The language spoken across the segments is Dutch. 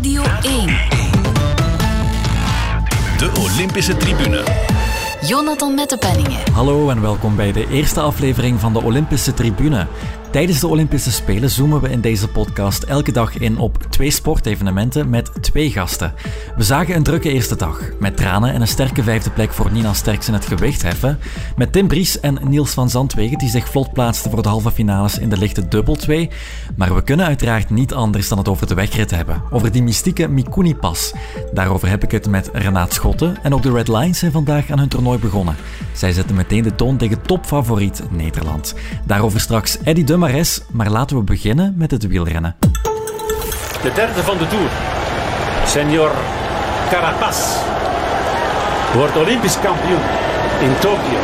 Radio 1. De Olympische Tribune. Jonathan Mettepenningen. Hallo en welkom bij de eerste aflevering van de Olympische Tribune. Tijdens de Olympische Spelen zoomen we in deze podcast elke dag in op twee sportevenementen met twee gasten. We zagen een drukke eerste dag, met tranen en een sterke vijfde plek voor Nina Sterks in het gewichtheffen, met Tim Bries en Niels van Zandwegen die zich vlot plaatsten voor de halve finales in de lichte dubbel 2. Maar we kunnen uiteraard niet anders dan het over de wegrit hebben, over die mystieke Mikuni-pas. Daarover heb ik het met Renaat Schotten en ook de Red Lions zijn vandaag aan hun toernooi begonnen. Zij zetten meteen de toon tegen topfavoriet Nederland. Daarover straks Eddie Dum maar laten we beginnen met het wielrennen. De derde van de Tour, Senor Carapaz, wordt Olympisch kampioen in Tokio.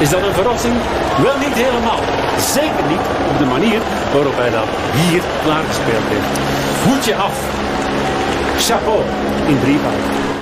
Is dat een verrassing? Wel niet helemaal. Zeker niet op de manier waarop hij dat hier klaargespeeld heeft. Voetje af. Chapeau in drie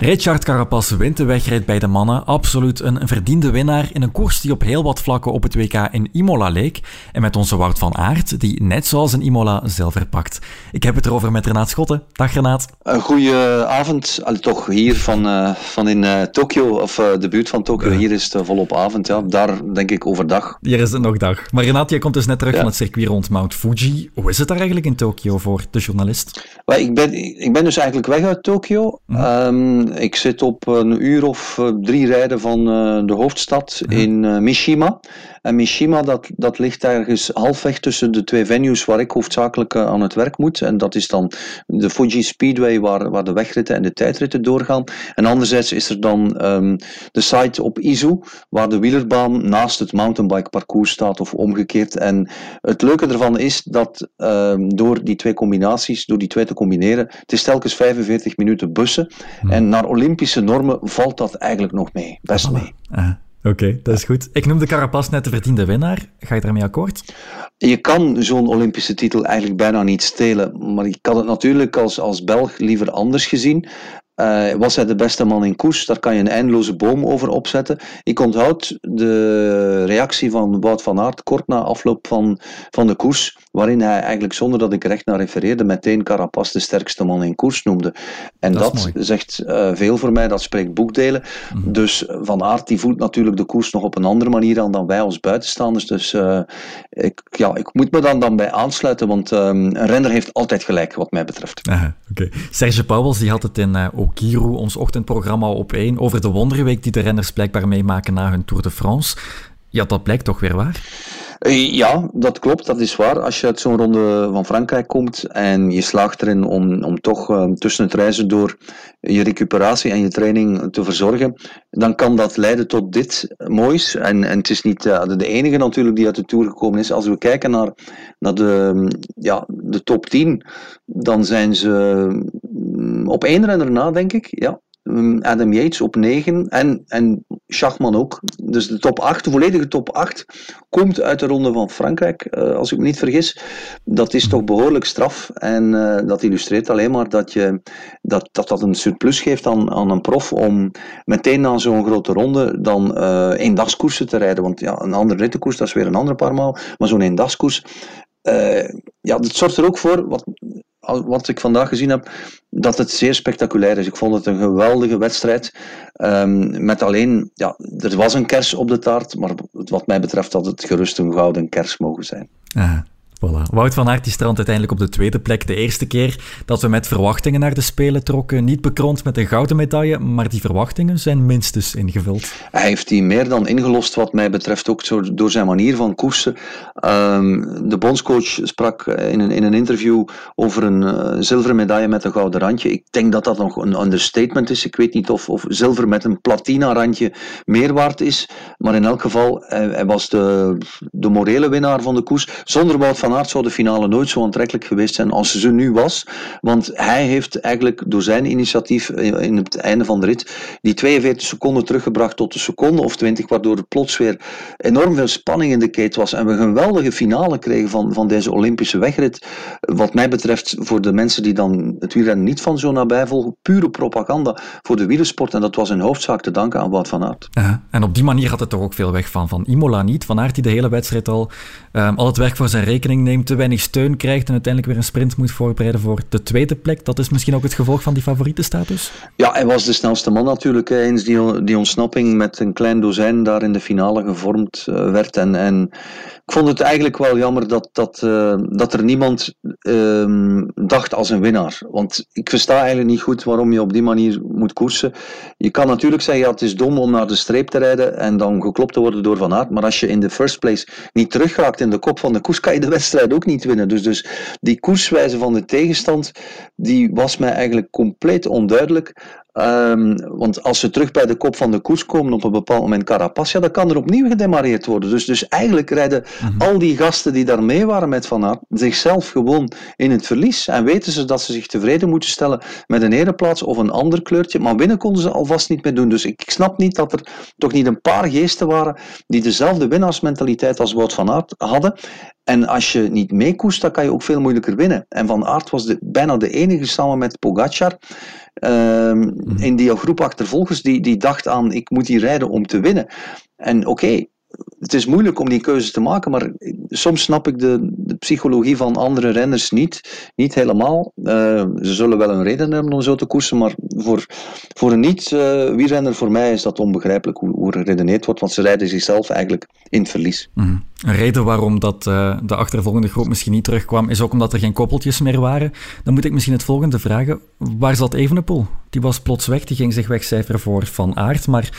Richard Carapaz wint de wedstrijd bij de mannen. Absoluut een verdiende winnaar in een koers die op heel wat vlakken op het WK in Imola leek. En met onze Wout van Aert, die net zoals in Imola zilver pakt. Ik heb het erover met Renaat Schotten. Dag Renaat. Een goede avond. Allee, toch hier van, uh, van in uh, Tokio, of uh, de buurt van Tokio. Hier is het volop avond. Ja. Daar denk ik overdag. Hier is het nog dag. Maar Renaat, jij komt dus net terug ja. van het circuit rond Mount Fuji. Hoe is het daar eigenlijk in Tokio voor de journalist? Well, ik, ben, ik ben dus eigenlijk weg uit Tokio. Mm. Um, ik zit op een uur of drie rijden van uh, de hoofdstad in uh, Mishima. En Mishima, dat, dat ligt ergens halfweg tussen de twee venues waar ik hoofdzakelijk uh, aan het werk moet. En dat is dan de Fuji Speedway, waar, waar de wegritten en de tijdritten doorgaan. En anderzijds is er dan um, de site op Izu, waar de wielerbaan naast het mountainbike parcours staat of omgekeerd. En het leuke ervan is dat um, door die twee combinaties, door die twee te combineren, het is telkens 45 minuten bussen. Hmm. En naar Olympische normen valt dat eigenlijk nog mee, best mee. Uh. Oké, dat is goed. Ik noemde Carapaz net de verdiende winnaar. Ga je daarmee akkoord? Je kan zo'n Olympische titel eigenlijk bijna niet stelen. Maar ik had het natuurlijk als, als Belg liever anders gezien. Uh, was hij de beste man in koers? Daar kan je een eindeloze boom over opzetten. Ik onthoud de reactie van Wout van Aert kort na afloop van, van de koers, waarin hij eigenlijk zonder dat ik recht naar refereerde, meteen Carapaz de sterkste man in koers noemde. En dat, dat zegt uh, veel voor mij, dat spreekt boekdelen. Mm -hmm. Dus Van Aert die voelt natuurlijk de koers nog op een andere manier aan dan wij als buitenstaanders. Dus uh, ik, ja, ik moet me dan, dan bij aansluiten, want um, een renner heeft altijd gelijk, wat mij betreft. Aha, okay. Serge Pauwels die had het in Kiru, ons ochtendprogramma op 1, over de wonderweek die de renners blijkbaar meemaken na hun Tour de France. Ja, dat blijkt toch weer waar? Ja, dat klopt, dat is waar. Als je uit zo'n ronde van Frankrijk komt en je slaagt erin om, om toch uh, tussen het reizen door je recuperatie en je training te verzorgen, dan kan dat leiden tot dit moois. En, en het is niet uh, de enige natuurlijk die uit de Tour gekomen is. Als we kijken naar, ja, de top 10, dan zijn ze op één renner na, denk ik. Ja, Adam Yates op 9 en, en Schachman ook. Dus de top 8, de volledige top 8, komt uit de ronde van Frankrijk, uh, als ik me niet vergis. Dat is toch behoorlijk straf en uh, dat illustreert alleen maar dat, je, dat, dat dat een surplus geeft aan, aan een prof om meteen na zo'n grote ronde dan uh, eendagskoersen te rijden. Want ja, een andere rittenkoers, dat is weer een andere paar maal, maar zo'n eendagskoers, ja, dat zorgt er ook voor, wat, wat ik vandaag gezien heb, dat het zeer spectaculair is. Ik vond het een geweldige wedstrijd. Um, met alleen, ja, er was een kers op de taart, maar wat mij betreft had het gerust een gouden kers mogen zijn. Aha. Voilà. Wout van Aert die strandt uiteindelijk op de tweede plek. De eerste keer dat we met verwachtingen naar de Spelen trokken. Niet bekroond met een gouden medaille, maar die verwachtingen zijn minstens ingevuld. Hij heeft die meer dan ingelost wat mij betreft, ook door zijn manier van koersen. Um, de bondscoach sprak in een, in een interview over een uh, zilveren medaille met een gouden randje. Ik denk dat dat nog een understatement is. Ik weet niet of, of zilver met een platina randje meer waard is. Maar in elk geval, hij, hij was de, de morele winnaar van de koers. Zonder Wout van van Aert zou de finale nooit zo aantrekkelijk geweest zijn als ze nu was. Want hij heeft eigenlijk door zijn initiatief in het einde van de rit die 42 seconden teruggebracht tot een seconde of 20, waardoor er plots weer enorm veel spanning in de keten was en we een geweldige finale kregen van, van deze Olympische wegrit. Wat mij betreft, voor de mensen die dan het wielrennen niet van zo nabij volgen, pure propaganda voor de wielersport. En dat was in hoofdzaak te danken aan Wout van Aert. Ja, en op die manier had het toch ook veel weg van, van Imola niet. Van Aert die de hele wedstrijd al um, al het werk voor zijn rekening neemt, te weinig steun krijgt en uiteindelijk weer een sprint moet voorbereiden voor de tweede plek. Dat is misschien ook het gevolg van die favoriete status? Ja, hij was de snelste man natuurlijk eens die, die ontsnapping met een klein dozijn daar in de finale gevormd uh, werd. En, en ik vond het eigenlijk wel jammer dat, dat, uh, dat er niemand uh, dacht als een winnaar. Want ik versta eigenlijk niet goed waarom je op die manier moet koersen. Je kan natuurlijk zeggen, ja, het is dom om naar de streep te rijden en dan geklopt te worden door Van Aert. Maar als je in de first place niet terugraakt in de kop van de koers, kan je de wedstrijd ook niet winnen. Dus, dus die koerswijze van de tegenstand, die was mij eigenlijk compleet onduidelijk. Um, want als ze terug bij de kop van de koers komen op een bepaald moment Carapaz, ja, dan kan er opnieuw gedemareerd worden. Dus, dus eigenlijk rijden mm -hmm. al die gasten die daar mee waren met Van Aert zichzelf gewoon in het verlies. En weten ze dat ze zich tevreden moeten stellen met een ereplaats of een ander kleurtje. Maar winnen konden ze alvast niet meer doen. Dus ik snap niet dat er toch niet een paar geesten waren die dezelfde winnaarsmentaliteit als Wout van Aert hadden. En als je niet meekoest, dan kan je ook veel moeilijker winnen. En Van Aert was de, bijna de enige samen met Pogacar um, in die groep achtervolgers die, die dacht aan ik moet hier rijden om te winnen. En oké, het is moeilijk om die keuze te maken, maar soms snap ik de, de psychologie van andere renners niet, niet helemaal. Uh, ze zullen wel een reden hebben om zo te koersen, maar voor, voor een niet-wielrenner, uh, voor mij is dat onbegrijpelijk hoe, hoe er geredeneerd wordt, want ze rijden zichzelf eigenlijk in het verlies. Mm. Een reden waarom dat, uh, de achtervolgende groep misschien niet terugkwam, is ook omdat er geen koppeltjes meer waren. Dan moet ik misschien het volgende vragen. Waar zat Evenepoel? Die was plots weg, die ging zich wegcijferen voor Van Aert, maar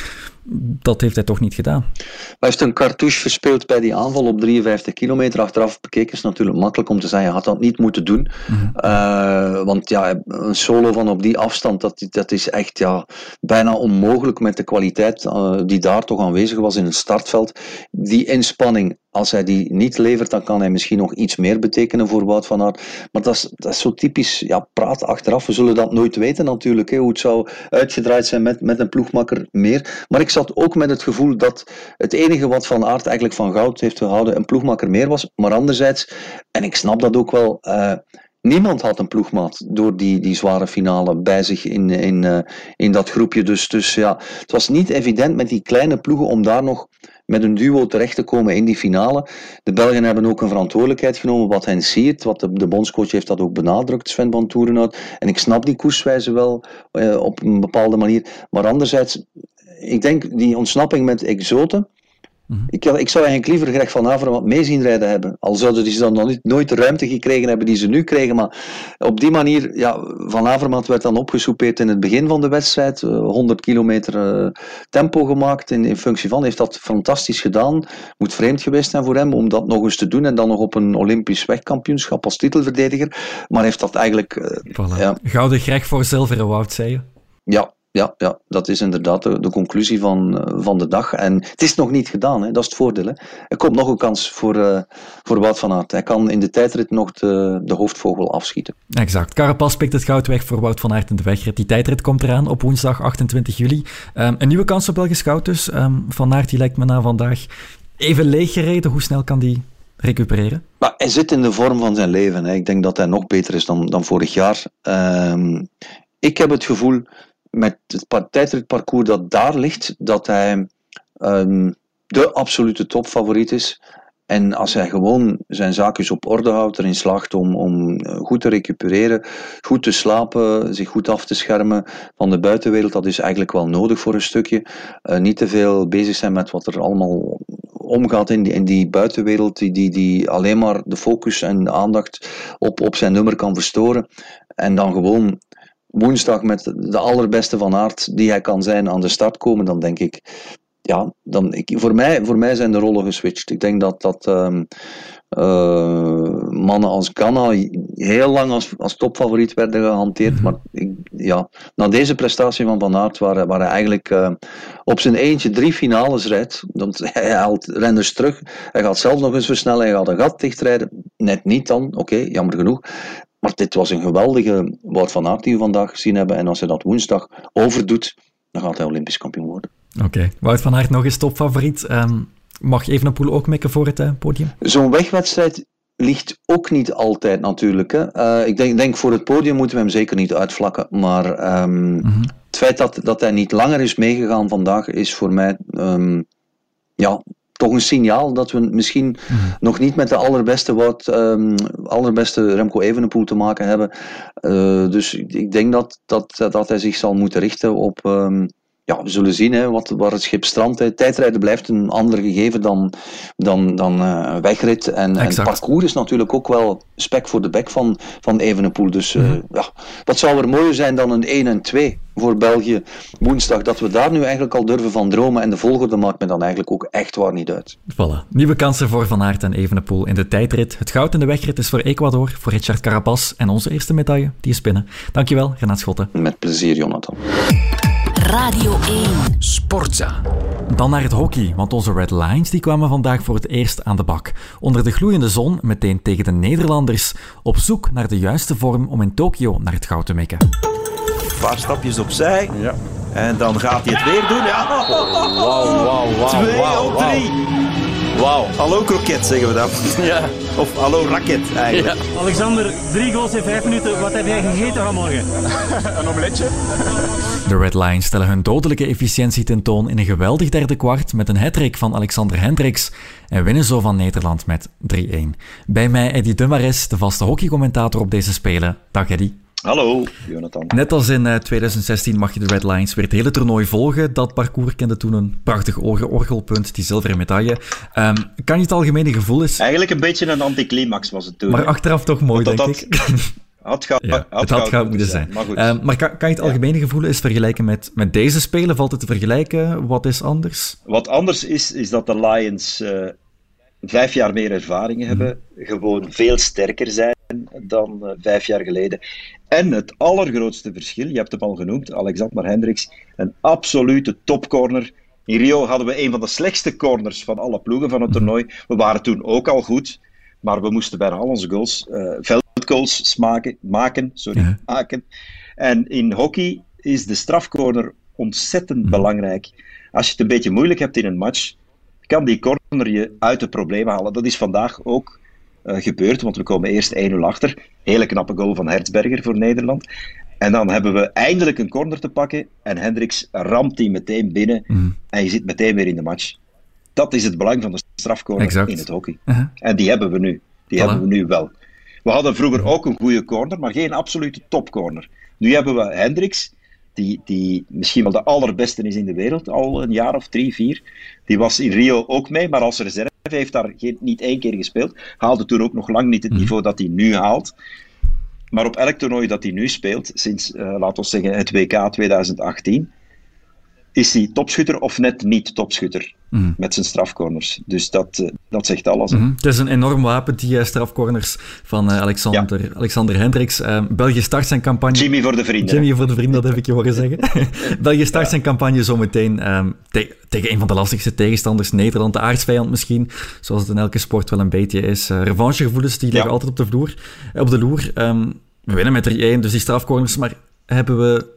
dat heeft hij toch niet gedaan. Hij heeft een cartouche verspeeld bij die aanval op 53 kilometer. Achteraf bekeken is natuurlijk makkelijk om te zeggen, hij had dat niet moeten doen. Mm -hmm. uh, want ja, een solo van op die afstand, dat, dat is echt ja, bijna onmogelijk met de kwaliteit uh, die daar toch aanwezig was in het startveld. Die inspanning, als hij die niet levert, dan kan hij misschien nog iets meer betekenen voor Wout van Aert. Maar dat is, dat zo typisch, ja, praat achteraf. We zullen dat nooit weten natuurlijk, hè, hoe het zou uitgedraaid zijn met, met een ploegmakker meer. Maar ik zat ook met het gevoel dat het enige wat Van Aert eigenlijk van goud heeft gehouden, een ploegmakker meer was. Maar anderzijds, en ik snap dat ook wel... Uh, Niemand had een ploegmaat door die, die zware finale bij zich in, in, uh, in dat groepje. Dus, dus ja, het was niet evident met die kleine ploegen om daar nog met een duo terecht te komen in die finale. De Belgen hebben ook een verantwoordelijkheid genomen wat hen siert. Wat de, bondscoach heeft dat ook benadrukt, Sven van Toerenhout. En ik snap die koerswijze wel uh, op een bepaalde manier. Maar anderzijds, ik denk die ontsnapping met exoten. Mm -hmm. ik, ik, zou eigenlijk liever Greg van Averen wat mee zien rijden hebben. Al zouden die dan nog niet, nooit de ruimte gekregen hebben die ze nu kregen. Maar op die manier, ja, Van Avermaat werd dan opgesoupeerd in het begin van de wedstrijd. 100 kilometer uh, tempo gemaakt in, in functie van. Heeft dat fantastisch gedaan. Moet vreemd geweest zijn voor hem om dat nog eens te doen. En dan nog op een Olympisch wegkampioenschap als titelverdediger. Maar heeft dat eigenlijk... Uh, voilà. ja. Gouden Greg voor zilveren Wout, zei je? Ja, ja, ja, dat is inderdaad de, de conclusie van, uh, van de dag. En het is nog niet gedaan, hè. dat is het voordeel. Hè. Er komt nog een kans voor, uh, voor Wout van Aert. Hij kan in de tijdrit nog de, de hoofdvogel afschieten. Exact. Carapaz pikt het goud weg voor Wout van Aert in de wegrit. Die tijdrit komt eraan op woensdag 28 juli. Um, een nieuwe kans op Belgisch goud dus. Um, van Aert die lijkt me na vandaag even leeg gereden. Hoe snel kan die recupereren? Maar hij zit in de vorm van zijn leven. Hè. Ik denk dat hij nog beter is dan, dan vorig jaar. Um, ik heb het gevoel met het tijdritparcours dat daar ligt, dat hij um, de absolute topfavoriet is. En als hij gewoon zijn zaakjes op orde houdt, erin slaagt om, om goed te recupereren, goed te slapen, zich goed af te schermen van de buitenwereld, dat is eigenlijk wel nodig voor een stukje. Uh, niet te veel bezig zijn met wat er allemaal omgaat in die, in die buitenwereld, die, die, die alleen maar de focus en de aandacht op, op zijn nummer kan verstoren. En dan gewoon woensdag met de allerbeste van aard die hij kan zijn aan de start komen, dan denk ik, ja, dan, ik, voor, mij, voor mij zijn de rollen geswitcht. Ik denk dat, dat um, uh, mannen als Ghana heel lang als, als topfavoriet werden gehanteerd. -hmm. Maar ik, ja, na deze prestatie van Van Aert, waar, waar hij eigenlijk uh, op zijn eentje drie finales rijdt, want hij haalt renners terug, hij gaat zelf nog eens versnellen, hij gaat een gat dichtrijden, net niet dan, oké, okay, jammer genoeg. Maar dit was een geweldige Wout van Aert die we vandaag gezien hebben. En als hij dat woensdag overdoet, dan gaat hij Olympisch kampioen worden. Oké, okay. Wout van Aert nog eens topfavoriet. Um, mag Evenepoel ook mikken voor het uh, podium? Zo'n wegwedstrijd ligt ook niet altijd natuurlijk. Hè. Uh, ik denk, denk, voor het podium moeten we hem zeker niet uitvlakken. Maar um, mm -hmm. het feit dat, dat hij niet langer is meegegaan vandaag is voor mij... Um, ja, toch een signaal dat we misschien nog niet met de allerbeste, wat, um, allerbeste Remco Evenepoel te maken hebben. Uh, dus ik denk dat, dat, dat hij zich zal moeten richten op, um, ja, we zullen zien hè, wat, waar het schip strandt. Tijdrijden blijft een ander gegeven dan, dan, dan uh, wegrit. En, en, het parcours is natuurlijk ook wel spek voor de bek van, van Evenepoel. Dus uh, mm. ja, wat zou er mooier zijn dan een 1 en 2 voor België woensdag. Dat we daar nu eigenlijk al durven van dromen. En de volgorde maakt me dan eigenlijk ook echt waar niet uit. Voilà. Nieuwe kansen voor Van Aert en Evenepoel in de tijdrit. Het goud in de wegrit is voor Ecuador, voor Richard Carapaz. En onze eerste medaille, die is binnen. Dankjewel, Renaat Schotten. Met plezier, Jonathan. Radio 1. Sportza. Dan naar het hockey, want onze Red Lions die kwamen vandaag voor het eerst aan de bak. Onder de gloeiende zon, meteen tegen de Nederlanders, op zoek naar de juiste vorm om in Tokio naar het goud te mikken. Een paar stapjes opzij. Ja. En dan gaat hij het weer doen. Ja. Wauw, wauw, wauw. Twee op drie. Wauw. Hallo kroket zeggen we dan. Ja. Of hallo raket eigenlijk. Ja. Alexander, drie goals in vijf minuten. Wat heb jij gegeten vanmorgen? een omeletje. De Red Lions stellen hun dodelijke efficiëntie tentoon in een geweldig derde kwart met een hattrick van Alexander Hendricks en winnen zo van Nederland met 3-1. Bij mij Eddie Dumares, de vaste hockeycommentator op deze Spelen. Dag Eddie. Hallo, Jonathan. Net als in 2016 mag je de Red Lions weer het hele toernooi volgen. Dat parcours kende toen een prachtig orgelpunt, die zilveren medaille. Um, kan je het algemene gevoel eens... Eigenlijk een beetje een anticlimax was het toen. Maar achteraf toch mooi, dat denk dat ik. Had ga, ja, had het had goud moeten zijn. zijn. Maar, maar kan, kan, je het algemene gevoel eens vergelijken met, met deze spelen? Valt het te vergelijken? Wat is anders? Wat anders is, is dat de Lions... Uh, vijf jaar meer ervaring mm. hebben, gewoon veel sterker zijn dan uh, vijf jaar geleden. En het allergrootste verschil, je hebt hem al genoemd, Alexander Hendricks, een absolute topcorner. In Rio hadden we een van de slechtste corners van alle ploegen van het toernooi. We waren toen ook al goed, maar we moesten bijna al onze goals, uh, veldgoals maken, maken, sorry, ja. maken. En in hockey is de strafcorner ontzettend mm. belangrijk. Als je het een beetje moeilijk hebt in een match, kan die corner je uit de problemen halen. Dat is vandaag ook gebeurd, want we komen eerst 1-0 achter. Hele knappe goal van Hertzberger voor Nederland. En dan hebben we eindelijk een corner te pakken en Hendricks ramt die meteen binnen mm. en je zit meteen weer in de match. Dat is het belang van de strafcorner exact. in het hockey. Uh -huh. En die hebben we nu. Die voilà. hebben we nu wel. We hadden vroeger ook een goede corner, maar geen absolute topcorner. Nu hebben we Hendricks, die, die misschien wel de allerbeste is in de wereld, al een jaar of drie, vier. Die was in Rio ook mee, maar als reserve heeft daar geen, niet één keer gespeeld. Haalde toen ook nog lang niet het niveau dat hij nu haalt. Maar op elk toernooi dat hij nu speelt, sinds, uh, laten we zeggen, het WK 2018, is hij topschutter of net niet topschutter mm. met zijn strafcorners. Dus dat, uh, dat zegt alles. Mm -hmm. Het is een enorm wapen, die uh, strafcorners van uh, Alexander, ja. Alexander Hendricks. België start zijn campagne... Jimmy voor de vrienden. Jimmy voor de vrienden, dat heb ik je horen zeggen. België start ja. zijn campagne zometeen um, te tegen een van de lastigste tegenstanders, Nederland, de aardsvijand misschien, zoals het in elke sport wel een beetje is. revanchegevoelens, die liggen altijd op de, vloer, op de loer. Um, we winnen met 3-1, dus die strafcorners, maar hebben we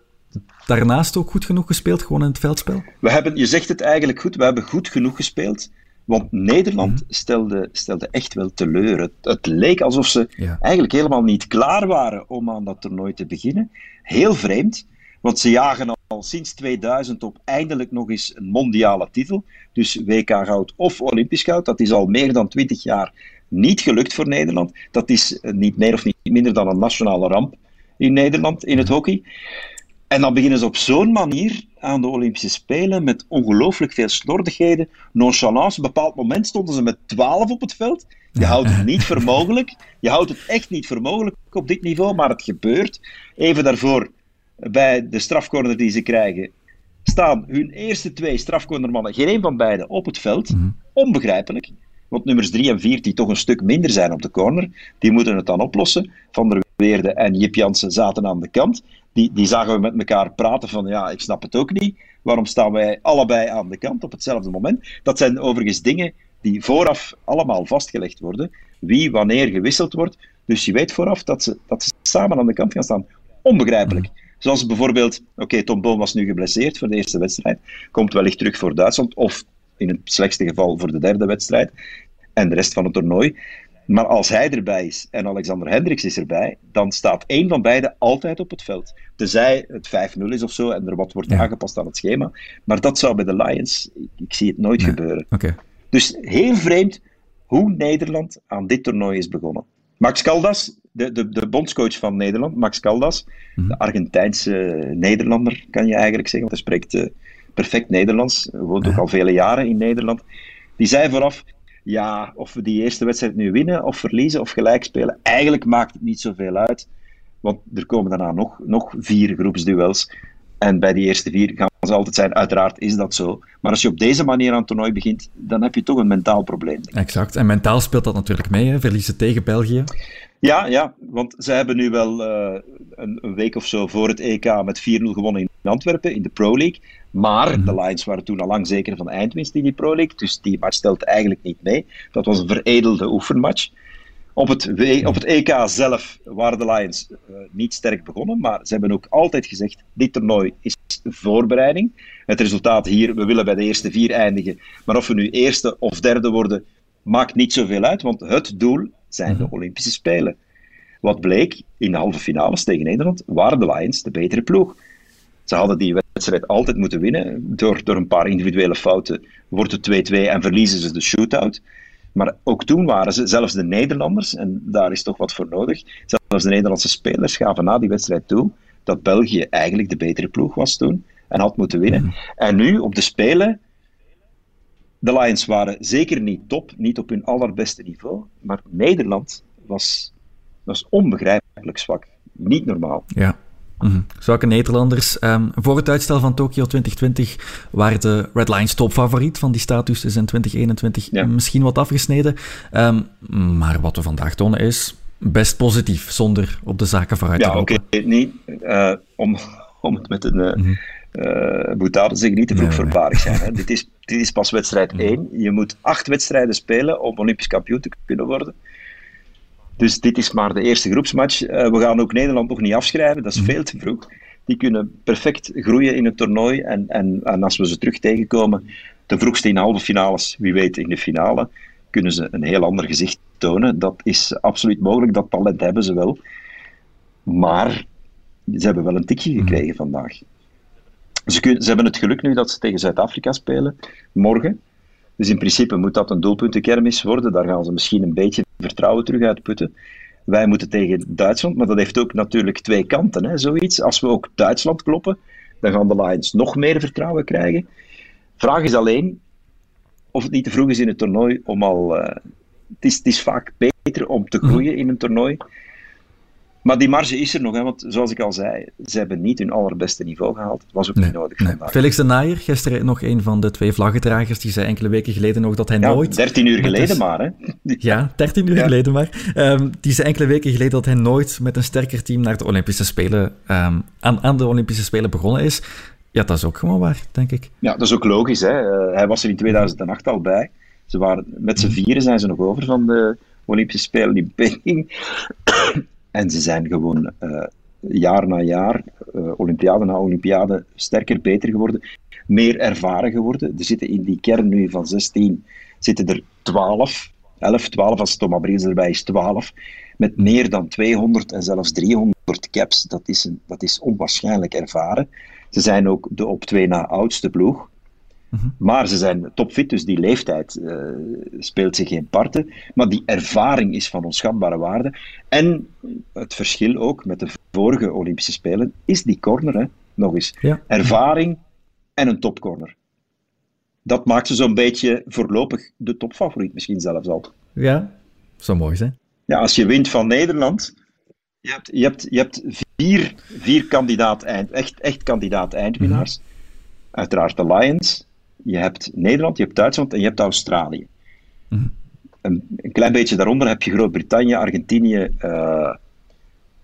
daarnaast ook goed genoeg gespeeld, gewoon in het veldspel? We hebben, je zegt het eigenlijk goed, we hebben goed genoeg gespeeld. Want Nederland mm-hmm. stelde, stelde echt wel teleur. Het, het leek alsof ze ja. eigenlijk helemaal niet klaar waren om aan dat toernooi te beginnen. Heel vreemd, want ze jagen al sinds 2000 op eindelijk nog eens een mondiale titel. Dus WK goud of Olympisch goud. Dat is al meer dan 20 jaar niet gelukt voor Nederland. Dat is niet meer of niet minder dan een nationale ramp in Nederland, in het hockey. En dan beginnen ze op zo'n manier aan de Olympische Spelen met ongelooflijk veel slordigheden, nonchalance. Op een bepaald moment stonden ze met 12 op het veld. Je houdt het niet voor mogelijk. Je houdt het echt niet voor mogelijk op dit niveau, maar het gebeurt. Even daarvoor, bij de strafcorner die ze krijgen, staan hun eerste twee strafcornermannen, geen een van beiden, op het veld. -hmm. Onbegrijpelijk. Want nummers 3 en 4, die toch een stuk minder zijn op de corner, die moeten het dan oplossen. Van der Weerde en Jip Jansen zaten aan de kant. Die, die zagen we met elkaar praten van, ja, ik snap het ook niet. Waarom staan wij allebei aan de kant op hetzelfde moment? Dat zijn overigens dingen die vooraf allemaal vastgelegd worden. Wie wanneer gewisseld wordt. Dus je weet vooraf dat ze, dat ze samen aan de kant gaan staan. Onbegrijpelijk. Zoals bijvoorbeeld, oké, okay, Tom Boom was nu geblesseerd voor de eerste wedstrijd. Komt wellicht terug voor Duitsland. Of in het slechtste geval voor de derde wedstrijd. En de rest van het toernooi. Maar als hij erbij is en Alexander Hendricks is erbij, dan staat één van beiden altijd op het veld. Tenzij het 5-0 is of zo en er wat wordt ja. aangepast aan het schema. Maar dat zou bij de Lions, ik, ik zie het nooit nee. gebeuren. Okay. Dus heel vreemd hoe Nederland aan dit toernooi is begonnen. Max Caldas, de, de, de bondscoach van Nederland, Max Caldas, Mhm. de Argentijnse Nederlander, kan je eigenlijk zeggen, want hij spreekt eh, perfect Nederlands, woont ook al vele jaren in Nederland. Die zei vooraf, ja, of we die eerste wedstrijd nu winnen, of verliezen, of gelijk spelen, eigenlijk maakt het niet zoveel uit, want er komen daarna nog, nog vier groepsduels. En bij die eerste vier gaan ze altijd zijn. Uiteraard is dat zo. Maar als je op deze manier aan het toernooi begint, dan heb je toch een mentaal probleem. Exact. En mentaal speelt dat natuurlijk mee, hè? verliezen tegen België. Ja, ja, want ze hebben nu wel uh, een, een, week of zo voor het EK met 4-0 gewonnen in Antwerpen, in de Pro League. Maar mm. de Lions waren toen al lang zeker van eindwinst in die Pro League, dus die match stelt eigenlijk niet mee. Dat was een veredelde oefenmatch. Op het, w op het EK zelf waren de Lions uh, niet sterk begonnen, maar ze hebben ook altijd gezegd, dit toernooi is voorbereiding. Het resultaat hier, we willen bij de eerste vier eindigen, maar of we nu eerste of derde worden, maakt niet zoveel uit, want het doel zijn de Olympische Spelen. Wat bleek, in de halve finales tegen Nederland waren de Lions de betere ploeg. Ze hadden die wedstrijd altijd moeten winnen. Door, door een paar individuele fouten wordt het 2-2 en verliezen ze de shootout. Maar ook toen waren ze, zelfs de Nederlanders, en daar is toch wat voor nodig, zelfs de Nederlandse spelers gaven na die wedstrijd toe dat België eigenlijk de betere ploeg was toen en had moeten winnen. En nu, op de Spelen, de Lions waren zeker niet top, niet op hun allerbeste niveau, maar Nederland was, was onbegrijpelijk zwak. Niet normaal. Ja. Mm-hmm. Zwakke Nederlanders. Um, voor het uitstel van Tokio 2020 waren de Red Lions topfavoriet van die status is in 2021 ja. misschien wat afgesneden. Um, maar wat we vandaag tonen is best positief, zonder op de zaken vooruit ja, te lopen. Ja, oké. Okay. Nee, uh, om, om het met een... Uh, mm-hmm. Uh, boetade zeggen niet te vroeg nee, voorbarig zijn. Hè. dit, is, dit is pas wedstrijd 1. Je moet acht wedstrijden spelen om Olympisch kampioen te kunnen worden. Dus dit is maar de eerste groepsmatch. Uh, we gaan ook Nederland nog niet afschrijven, dat is veel te vroeg. Die kunnen perfect groeien in het toernooi. En, en, en als we ze terug tegenkomen, de vroegste in halve finales, wie weet in de finale, kunnen ze een heel ander gezicht tonen. Dat is absoluut mogelijk, dat talent hebben ze wel. Maar ze hebben wel een tikje gekregen vandaag. Ze, kunnen, ze, hebben het geluk nu dat ze tegen Zuid-Afrika spelen, morgen. Dus in principe moet dat een doelpuntenkermis worden. Daar gaan ze misschien een beetje vertrouwen terug uitputten. Wij moeten tegen Duitsland, maar dat heeft ook natuurlijk twee kanten, hè, zoiets. Als we ook Duitsland kloppen, dan gaan de Lions nog meer vertrouwen krijgen. Vraag is alleen of het niet te vroeg is in het toernooi om al... Uh, het, is, het is vaak beter om te groeien in een toernooi. Maar die marge is er nog, hè, want zoals ik al zei, ze hebben niet hun allerbeste niveau gehaald. Het was ook nee, niet nodig nee. Felix de Naaier, gisteren nog een van de twee vlaggedragers, die zei enkele weken geleden nog dat hij ja, nooit... 13 uur geleden maar, hè. Ja, 13 uur ja. geleden maar. Um, die zei enkele weken geleden dat hij nooit met een sterker team naar de Olympische Spelen, um, aan, aan de Olympische Spelen begonnen is. Ja, dat is ook gewoon waar, denk ik. Ja, dat is ook logisch. Hè. Uh, hij was er in 2008 al bij. Ze waren, met z'n vieren zijn ze nog over van de Olympische Spelen in Peking. En ze zijn gewoon uh, jaar na jaar, uh, Olympiade na Olympiade, sterker, beter geworden. Meer ervaren geworden. Er zitten in die kern nu van 16, zitten er 12. 11, 12, als Thomas Briels erbij is, 12. Met meer dan 200 en zelfs 300 caps. Dat is, een, dat is onwaarschijnlijk ervaren. Ze zijn ook de op twee na oudste ploeg. Mm-hmm. Maar ze zijn topfit, dus die leeftijd uh, speelt zich geen parten. Maar die ervaring is van onschatbare waarde. En het verschil ook met de vorige Olympische Spelen is die corner, hè, nog eens. Ja. Ervaring en een topcorner. Dat maakt ze zo'n beetje voorlopig de topfavoriet, misschien zelfs al. Ja, zo mooi zijn. Ja, als je wint van Nederland, je hebt, je hebt, je hebt vier, vier kandidaat eind, echt, echt kandidaat eindwinnaars. Mm-hmm. Uiteraard de Lions, je hebt Nederland, je hebt Duitsland en je hebt Australië. Mm-hmm. Een, een, klein beetje daaronder heb je Groot-Brittannië, Argentinië, uh,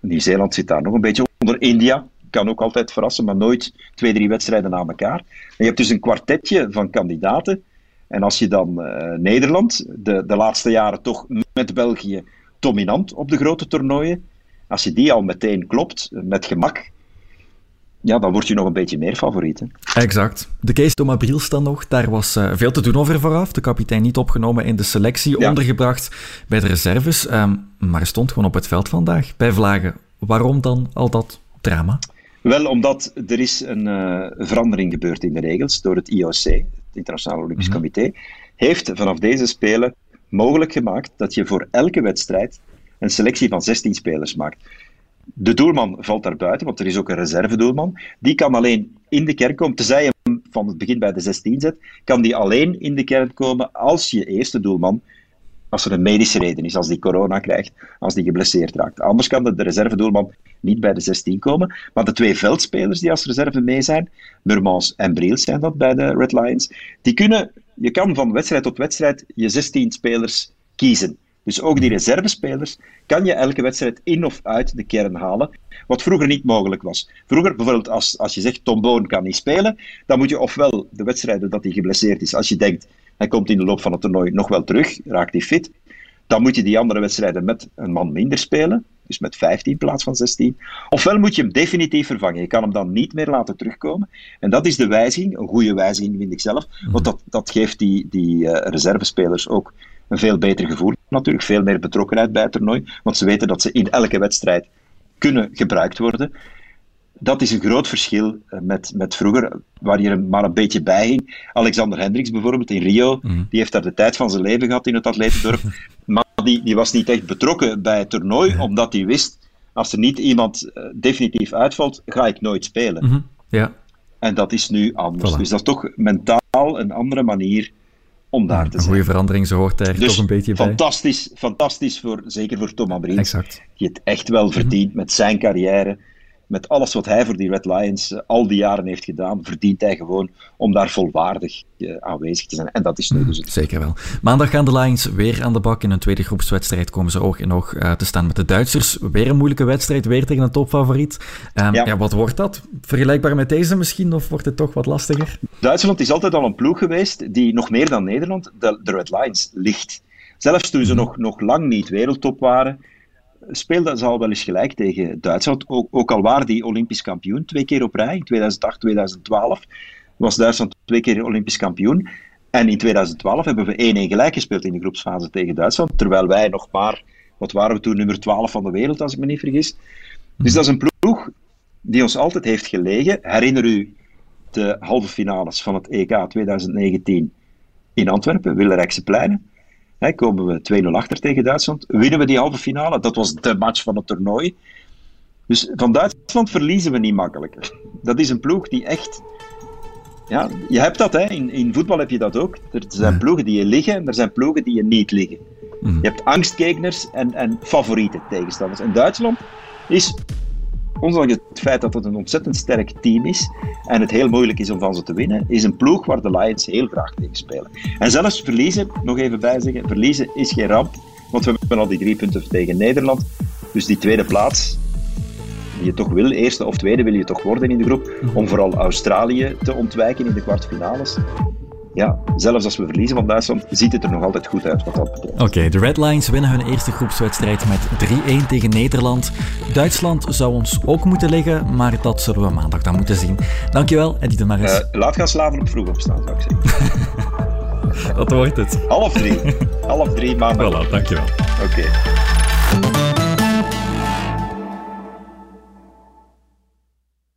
Nieuw-Zeeland zit daar nog een beetje onder. India kan ook altijd verrassen, maar nooit twee, drie wedstrijden na elkaar. En je hebt dus een kwartetje van kandidaten. En als je dan uh, Nederland, de, de laatste jaren toch met België dominant op de grote toernooien, als je die al meteen klopt, met gemak, ja, dan word je nog een beetje meer favoriet. Hè? Exact. De case Thomas Briels dan nog, daar was uh, veel te doen over vooraf. De kapitein niet opgenomen in de selectie, ja. ondergebracht bij de reserves. Um, maar stond gewoon op het veld vandaag bij Vlagen. Waarom dan al dat drama? Wel, omdat er is een uh, verandering gebeurd in de regels door het IOC, het Internationaal Olympisch mhm. Comité, heeft vanaf deze Spelen mogelijk gemaakt dat je voor elke wedstrijd een selectie van 16 spelers maakt. De doelman valt daar buiten, want er is ook een reservedoelman. Die kan alleen in de kern komen, tenzij je hem van het begin bij de 16 zet, kan die alleen in de kern komen als je eerste doelman, als er een medische reden is, als die corona krijgt, als die geblesseerd raakt. Anders kan de, reservedoelman niet bij de 16 komen. Maar de twee veldspelers die als reserve mee zijn, Murmans en Briels zijn dat bij de Red Lions, die kunnen, je kan van wedstrijd tot wedstrijd je 16 spelers kiezen. Dus ook die reservespelers kan je elke wedstrijd in of uit de kern halen, wat vroeger niet mogelijk was. Vroeger, bijvoorbeeld als, als je zegt Tom Boon kan niet spelen, dan moet je ofwel de wedstrijden dat hij geblesseerd is, als je denkt hij komt in de loop van het toernooi nog wel terug, raakt hij fit, dan moet je die andere wedstrijden met een man minder spelen, dus met 15 in plaats van 16. Ofwel moet je hem definitief vervangen. Je kan hem dan niet meer laten terugkomen. En dat is de wijziging, een goede wijziging vind ik zelf, want dat, dat geeft die, die uh, reservespelers ook een veel beter gevoel natuurlijk, veel meer betrokkenheid bij het toernooi, want ze weten dat ze in elke wedstrijd kunnen gebruikt worden. Dat is een groot verschil eh, met, met vroeger, waar je maar een beetje bij ging. Alexander Hendricks bijvoorbeeld in Rio, mhm. die heeft daar de tijd van zijn leven gehad in het atletendorp. maar die, die was niet echt betrokken bij het toernooi, omdat hij wist, als er niet iemand uh, definitief uitvalt, ga ik nooit spelen. Mhm. Ja. En dat is nu anders. Dus dat is toch mentaal een andere manier om daar te zijn. Een goede verandering, zo hoort er dus toch een beetje bij. Fantastisch, fantastisch voor, zeker voor Thomas Brink. Exact. Die het echt wel verdient met zijn carrière met alles wat hij voor die Red Lions uh, al die jaren heeft gedaan, verdient hij gewoon om daar volwaardig uh, aanwezig te zijn. En dat is nu dus het. Zeker wel. Maandag gaan de Lions weer aan de bak. In een tweede groepswedstrijd komen ze oog in oog uh, te staan met de Duitsers. Weer een moeilijke wedstrijd, weer tegen een topfavoriet. Um, ja. ja. wat wordt dat? Vergelijkbaar met deze misschien, of wordt het toch wat lastiger? Duitsland is altijd al een ploeg geweest die nog meer dan Nederland de, de Red Lions ligt. Zelfs toen ze mm nog, nog lang niet wereldtop waren, speelde ze al wel eens gelijk tegen Duitsland. Ook, ook al waren die Olympisch kampioen twee keer op rij, in 2008, 2012 was Duitsland twee keer Olympisch kampioen. En in 2012 hebben we 1-1 gelijk gespeeld in de groepsfase tegen Duitsland, terwijl wij nog maar, wat waren we toen, nummer 12 van de wereld, als ik me niet vergis. Dus dat is een ploeg die ons altijd heeft gelegen. Herinner u de halve finales van het EK 2019 in Antwerpen, Willerijkse Pleinen? Hè, komen we 2-0 achter tegen Duitsland. Winnen we die halve finale? Dat was de match van het toernooi. Dus van Duitsland verliezen we niet makkelijk. Dat is een ploeg die echt. Ja, je hebt dat, hè. In, in voetbal heb je dat ook. Er zijn ploegen die je liggen en er zijn ploegen die je niet liggen. Mhm. Je hebt angstkekeners en, en favoriete tegenstanders. En Duitsland is ondanks het feit dat het een ontzettend sterk team is en het heel moeilijk is om van ze te winnen, is een ploeg waar de Lions heel graag tegen spelen. En zelfs verliezen, nog even bijzeggen, verliezen is geen ramp, want we hebben al die drie punten tegen Nederland. Dus die tweede plaats, die je toch wil, eerste of tweede wil je toch worden in de groep, om vooral Australië te ontwijken in de kwartfinales ja, zelfs als we verliezen van Duitsland, ziet het er nog altijd goed uit wat dat betreft. Oké, de Red Lions winnen hun eerste groepswedstrijd met 3-1 tegen Nederland. Duitsland zou ons ook moeten liggen, maar dat zullen we maandag dan moeten zien. Dankjewel, Eddie de Maris. Uh, laat gaan slaven op vroeg opstaan, zou ik zeggen. dat wordt het. Half drie. Half drie maandag. Voilà, dankjewel. Oké.